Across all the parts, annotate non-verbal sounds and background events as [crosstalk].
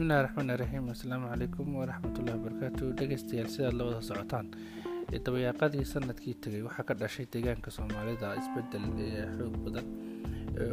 bismillahi raxmaani raxiim assalaamu calaykum waraxmatullahi wabarakaatu dhegeystayaal sidaad la wada socotaan dabayaaqadii sannadkii tegay waxaa ka dhashay deegaanka soomaalida isbeddel xoog badan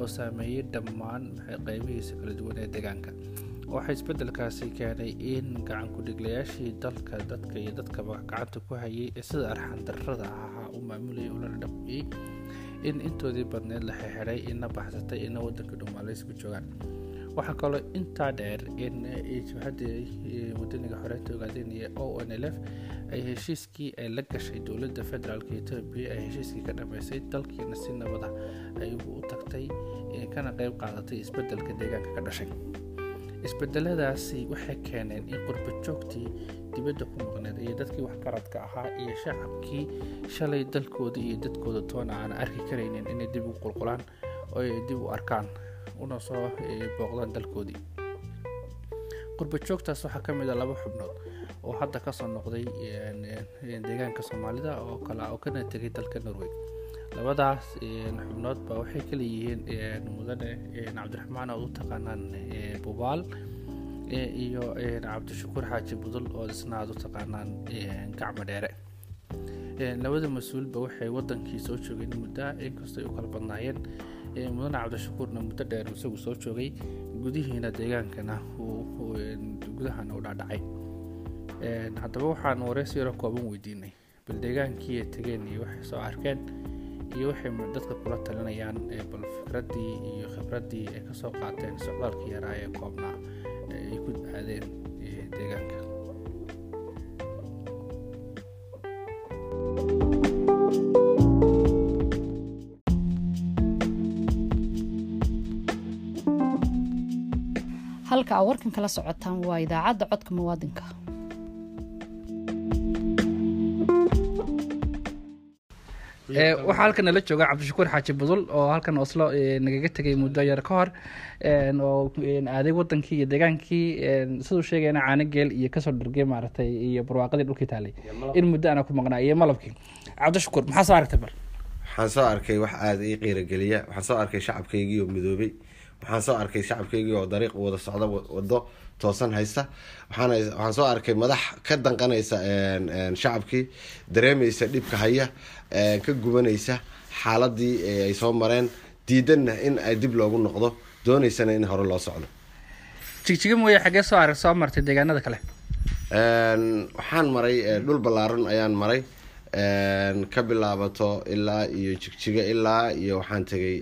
oo saameeyey dhammaan qeybihiisa kala duwan ee deegaanka. Waxaa isbedelkaasi keenay in gacan ku-dhiglayaashii dalka dadka iyo dadkaba gacanta ku hayay ee sida arxan darrada ahaa u maamulayay ulana dhaqmiyey in intoodii badneed la xexiday ina baxsatay ina wadanka dhumaalaysku joogaan waxaa kaloo intaa dheer in jabhadii wadaniga xoreynta ogaadeenaya o n l f ay heshiiskii ay la gashay dowladda federaalk etoobiya ay heshiiskii ka dhameysay dalkiina si nabada ay u tagtay kana qeyb qaadatay isbeddelka deegaanka ka dhashay. Isbedeladaasi waxay keeneen in qurbajoogtii dibadda ku maqneed iyo dadkii waxgaradka ahaa iyo shacabkii shalay dalkooda iyo dadkooda toona aan arki karaynin inay dib u qulqulaan oo dib u arkaan una soo booqdaan dalkoodii. Qurbajoogtaas waxaa ka mid a laba xubnood oo hadda ka soo noqday deegaanka soomaalida oo kale oo kana tegay dalka norway. Labadaas xubnoodba waxay kala yihiin mudane cabdiraxmaan oo u taqaanaan bubaal iyo cabdishakuur xaaji budul oo isna aad u taqaanaan gacmo labada mas'uulba waxay wadankii soo joogeen muddo inkastoo ay u kala badnaayeen mudane cabdishakuurna muddo dheer isagu soo joogay gudihiina deegaankana gudahana u dhaadhacay haddaba waxaan wareysi yaro kooban weydiinay bal deegaankii ay tegeen iyo waxay soo arkeen iyo waxay dadka kula talinayaan bal fikraddii iyo khibraddii ay ka soo qaateen socdaalkii yaraa ee koobnaa ay ku aadeen deegaanka halka aa warkan kala socotaan waa idaacadda codka muwaadinka. Waxaa halkan nala jooga cabdishakuur xaaji budul oo halkan oslo nagaga tegay muddo yar ka hor. Oo aaday wadankii iyo deegaankii siduu sheegayna caanogeel iyo ka soo dhargey maaragtay iyo barwaaqadii dhulkii taalay. In muddo ana ku maqnaa iyo malabkii. Cabdishakuur maxaa soo aragtay bal waxaan soo arkay wax aada ii qiirageliya. Waxaan soo arkay shacabkaygii oo midoobay waxaan soo arkay shacabkaygii oo dariiq wada socda wado toosan haysta. Waxaan soo arkay madax ka danqanaysa shacabkii dareemaysa dhibka haya ka gubanaysa xaaladii ay soo mareen diidanna in ay dib loogu noqdo dooneysana in hore loo socdo. Jigjiga mooye xaggee soo arag soo martay deegaanada kale? Waxaan maray dhul ballaaran ayaan maray ka bilaabato ilaa iyo jigjiga ilaa iyo waxaan tegay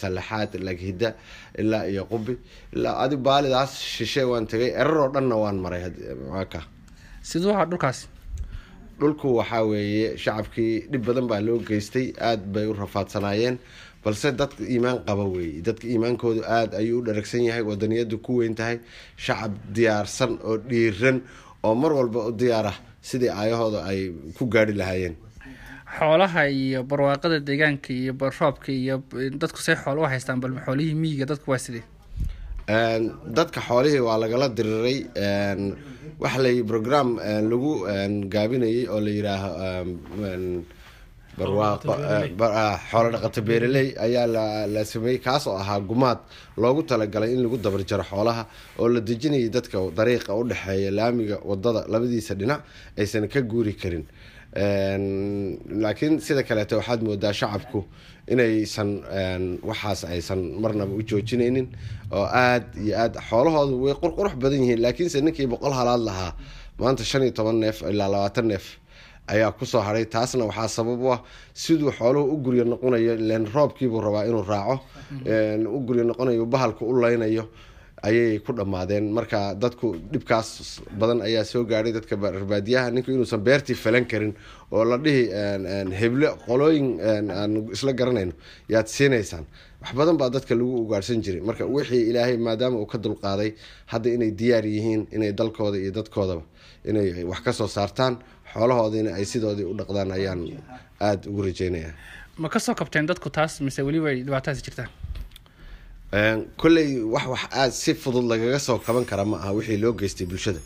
salaxaad laghida ilaa iyo qubi ilaa adi baalidaas shishe waan tegay erar oo dhanna waan maray ka siduu ahaa dhulkaasi dhulku waxaa weeye shacabkii dhib badan baa loo geystay aada bay u rafaadsanaayeen balse dadka iimaan qaba weeye. Dadka iimaankoodu aada ayuu u dharagsan yahay wadaniyadu ku weyn tahay shacab diyaarsan oo dhiiran oo mar walba u diyaar ah sidii aayahooda ay ku gaari lahaayeen. Xoolaha iyo barwaaqada deegaanka iyo roobka iyo dadku say xoolo u haystaan bal xoolihii miyiga dadku waa sidee? Dadka xoolihii waa lagala diriray waxa lay program lagu gaabinayay oo la barwaaqo xoolo dhaqato beeraley. ayaa la sameeyey kaas oo ahaa gumaad loogu talagalay in lagu dabarjaro xoolaha oo la dejinayay dadka dariiqa u dhexeeya laamiga waddada labadiisa dhinac aysan ka guuri karin. Laakiin sida kaleeto waxaad moodaa shacabku inaysan waxaas aysan marnaba u joojinaynin oo aada iyo aada xoolahoodu way qurqurux badan yihiin. Laakiinse ninkii boqol halaad lahaa maanta shan iyo toban neef ilaa labaatan neef ayaa ku soo haray. Taasna waxaa sabab u ah siduu xooluhu u guryo noqonayo ilen roobkiibuu rabaa inuu raaco. U guryo noqonayo bahalku u leynayo ayay ku dhammaadeen marka dadku dhibkaas badan ayaa soo gaadhay dadka rarbaadiyaha ninku inuusan beertii falan karin oo la dhihi heble qolooyin aan isla garanayno yaad siinaysaan wax badan baa dadka lagu ugaarhsan jiray. Marka wixii ilaahay maadaama uu ka dulqaaday hadda inay diyaar yihiin inay dalkooda iyo dadkoodaba inay wax ka soo saartaan xoolahoodiina ay sidoodii u dhaqdaan ayaan aada ugu rajeynaya ma ka soo kabteen dadku taas mise weliba ay dhibaatadaasi jirtaan kolley wax wax aada si fudud lagaga soo kaban kara ma aha wixii loo geystay bulshada.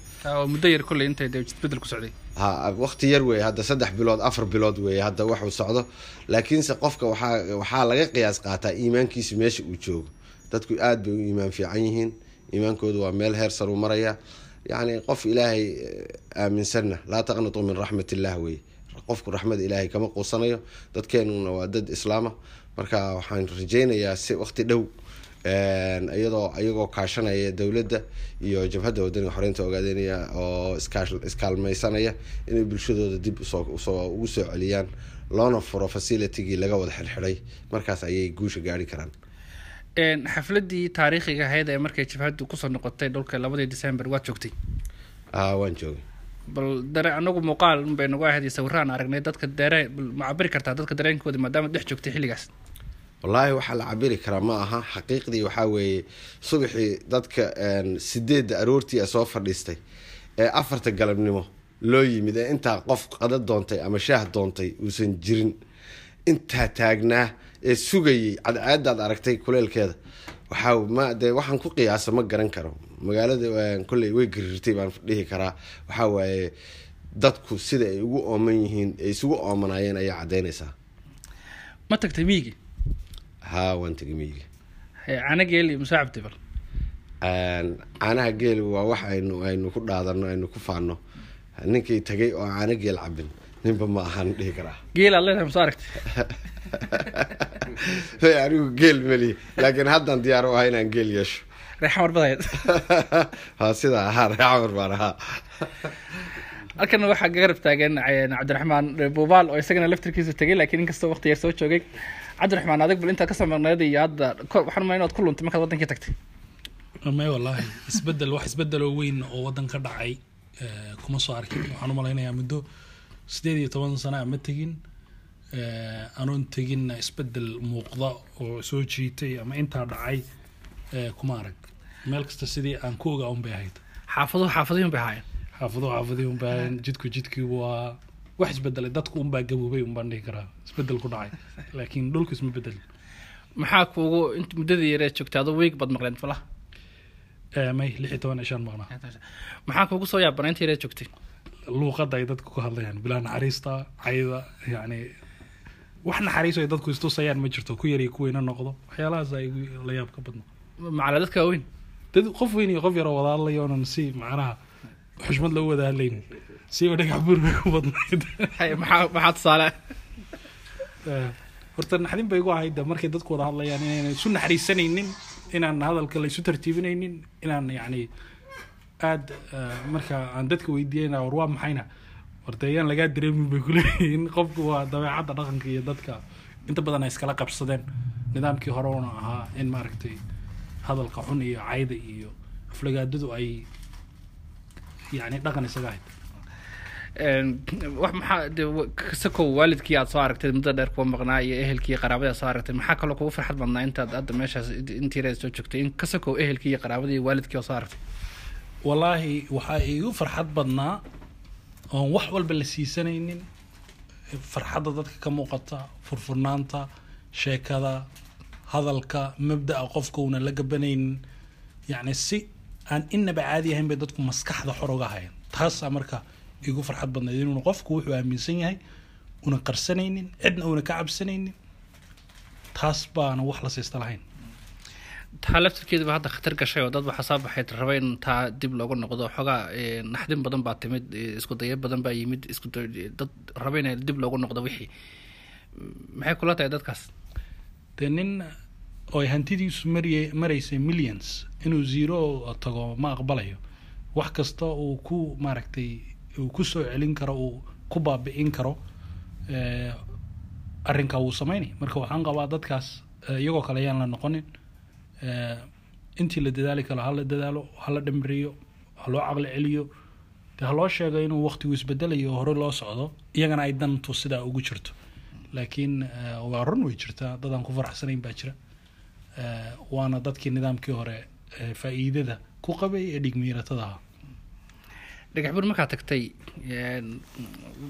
Muddo yar kolley intay dee isbeddel ku socday. Ha waqti yar weeye hadda saddex bilood afar bilood weeye hadda waxuu socdo. Laakiinse qofka waxaa waxaa laga qiyaas qaataa iimaankiisa meesha uu joogo. Dadku aada bay u iimaan fiican yihiin iimaankoodu waa meel heer saruu maraya. Yacni qof ilaahay aaminsanna laa taqnatuu min raxmat illah wey qofku raxmada ilaahay kama quusanayo dadkeenuna waa dad islaama. Marka waxaan rajeynayaa si waqti dhow iyadoo iyagoo kaashanaya dowladda iyo jabhadda wadaniga xoreynta ogaadeynaya oo iskaalmaysanaya inay bulshadooda dib ugu soo celiyaan loona furo facilitigii laga wada xirxiday markaas ayay guusha gaari karaan. Xafladii taariikhiga ahayd ee markay jabhaddu ku soo noqotay dhulka labadii december waad joogtay? Waan joogay. Bal dare anagu muuqaal unbay nagu ahayd iyo sawiraan aragnay dadka dare ma cabiri kartaa dadka dareenkooda maadaama dhex joogtay xilligaas wallaahi waxaa la cabiri karaa ma aha. Xaqiiqdii waxaa weeye subaxii dadka sideedda aroortii soo fadhiistay ee afarta galabnimo loo yimid ee intaa qof qada doontay ama shaah doontay uusan jirin intaa taagnaa ee sugayay cadceadaad aragtay kuleelkeeda waxaa ma dee waxaan ku qiyaasa ma garan karo. Magaalada kolley way gariirtay baan dhihi karaa. Waxaa waaye dadku sida ay ugu ooman yihiin ay isugu oomanaayeen ayaa caddeynaysaa. Ma tagtay miigi haa waan tegay miyiga. Cana geel iyo musaacabtay bal caanaha geel waa wax aynu aynu ku dhaadano aynu ku faano ninkii tagay oo caano geel cabin ninba ma ahaan dhihi karaa. Geel aad leedahay muso aragtay [laughs] anigu geel melihi laakiin haddaan diyaar u ahaa inaan geel yeesho. [laughs] Sidaa ahaa reexamar baan ahaa. [laughs] Halkan waxaa garab taagan cabdiraxmaan buubaal oo isagana laftirkiisu tegay laakiin inkastoo waqti yar soo joogay cabdiraxmaan adig bal intaad ka samarneed iyo hadda waxaan umay inaad ku luntay markaad wadankii tagtay. May wallaahi isbeddel wax isbeddel oo weyn oo waddan ka dhacay kuma soo arkin. Waxaan u malaynayaa muddo sideed iyo toban sana ma tegin. Anoon teginna isbeddel muuqda oo soo jiitay ama intaa dhacay kuma arag. Meel kasta sidii aan ku ogaa un bay ahayd. Xaafaduhu xaafadihun bay ahaayeen. Xaafaduhu xaafadihii un bay ahaayeen. Jidku jidkii waa wax isbedelay dadku unbaa gaboobay unbaan dhihi karaa isbeddel ku dhacay. Laakiin dhulku isma bedelin maxaa kuugu int muddadii yaree joogtay adoo weeg baad maqleen falaha may lix iyo toban ishaan maqnaa. Maxaa kuugu soo yaabana inta yaree joogtay? Luuqadda ay dadku ku hadlayaan bilaa naxariista cayda yacni wax naxariiso ay dadku istusayaan ma jirto. Ku yar iyo ku weyna noqdo. Waxyaalahaas ay la yaab ka badno macala dadka waaweyn? Dad qof weyn iyo qof yaroo wada si macnaha xushmad loo wada hadlayn si oo dhagax buur bay ku badnayd maxaa tusaale horta naxdin bay igu ahayd markay dadku wada hadlayaan inaynan isu naxariisanaynin inaan hadalka la isu tartiibinaynin inaan yacni aada marka aan dadka weydiiyeyna war waa maxayna horta lagaa dareemin bay kuleeyihiin qofku waa dabeecadda dhaqanka iyo dadka inta badan ay iskala qabsadeen nidaamkii hore una ahaa in maaragtay hadalka xun iyo cayda iyo aflagaadadu ay yacni dhaqan isaga ahayd de kasakow waalidkii aad soo aragtay muddo dheer kuwa maqnaa iyo ehelkii iyo qaraabadii aad soo aragtay maxaa kaloo kugu farxad badnaa intaad hadda meeshaas intii reed soo joogtay in kasakow ehelkii iyo qaraabadii iyo waalidkii oo soo aragtay wallaahi waxaa igu farxad badnaa oon wax walba la siisanaynin farxadda dadka ka muuqata furfurnaanta sheekada hadalka mabda'a qofka una la gabanaynin yacni si aan inaba caadi ahayn bay dadku maskaxda xor uga hayan taasaa marka igu farxad badnayd inuuna qofku wuxuu aaminsan yahay una qarsanaynin cidna una ka cabsanaynin taas baana wax la siista lahayn taa laftirkeedaba hadda khatar gashay oo dad waxaa soo baxay raba in taa dib loogu noqdo. Xoogaa naxdin badan baa timid isku dayo badan baa yimid isku dad raba in dib loogu noqdo wixii. Maxay kula tahay dadkaas? Dee nin oo hantidiisu mariye maraysay millions inuu zero tago ma aqbalayo. Wax kasta uu ku maaragtay uu ku soo celin karo uu ku baabi'in karo arrinkaa wuu sameynay marka waxaan qabaa dadkaas iyagoo kale ayaan la noqonin intii la dadaali karo hala dadaalo hala dhimriyo ha loo caqli celiyo. Dee ha loo sheego inuu waqtigu isbedelayo hore loo socdo iyagana ay dantu sidaa ugu jirto. Laakiin waa run way jirtaa dad aan ku faraxsanayn baa jira waana dadkii nidaamkii hore faa'iidada ku qabay ee dhigmiiratada ahaa dhagax markaa tagtay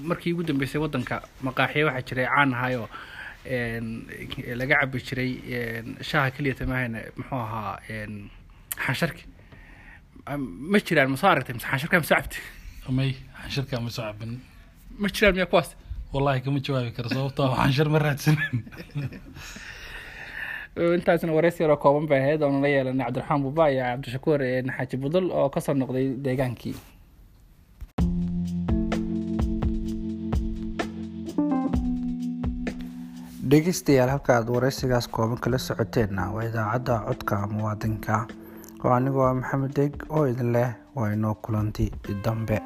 markii ugu dambeysay waddanka maqaaxiya waxaa jiray caan ahayoo laga cabi jiray shaaha keliyata maahayne muxuu ahaa xansharki ma jiraan ma soo aragtay mise xansharka ma soo cabti may xanshirka ma soo cabin ma jiraan miyaa kuwaas? Wallahi kama jawaabi karo sababtoo xanshir ma raadsanin [laughs] intaasna wareysi yaroo kooban bay ahayd oonu la yeelanay cabdiraxmaan buuba iyo cabdishakuur xaaji budul oo ka soo noqday deegaankii. Dhegeystayaal halka aad wareysigaas kooban kala socoteenna waa idaacadda codka muwaadinka. Oo anigoo ah maxamed deeg oo idin leh waa inoo kulanti dambe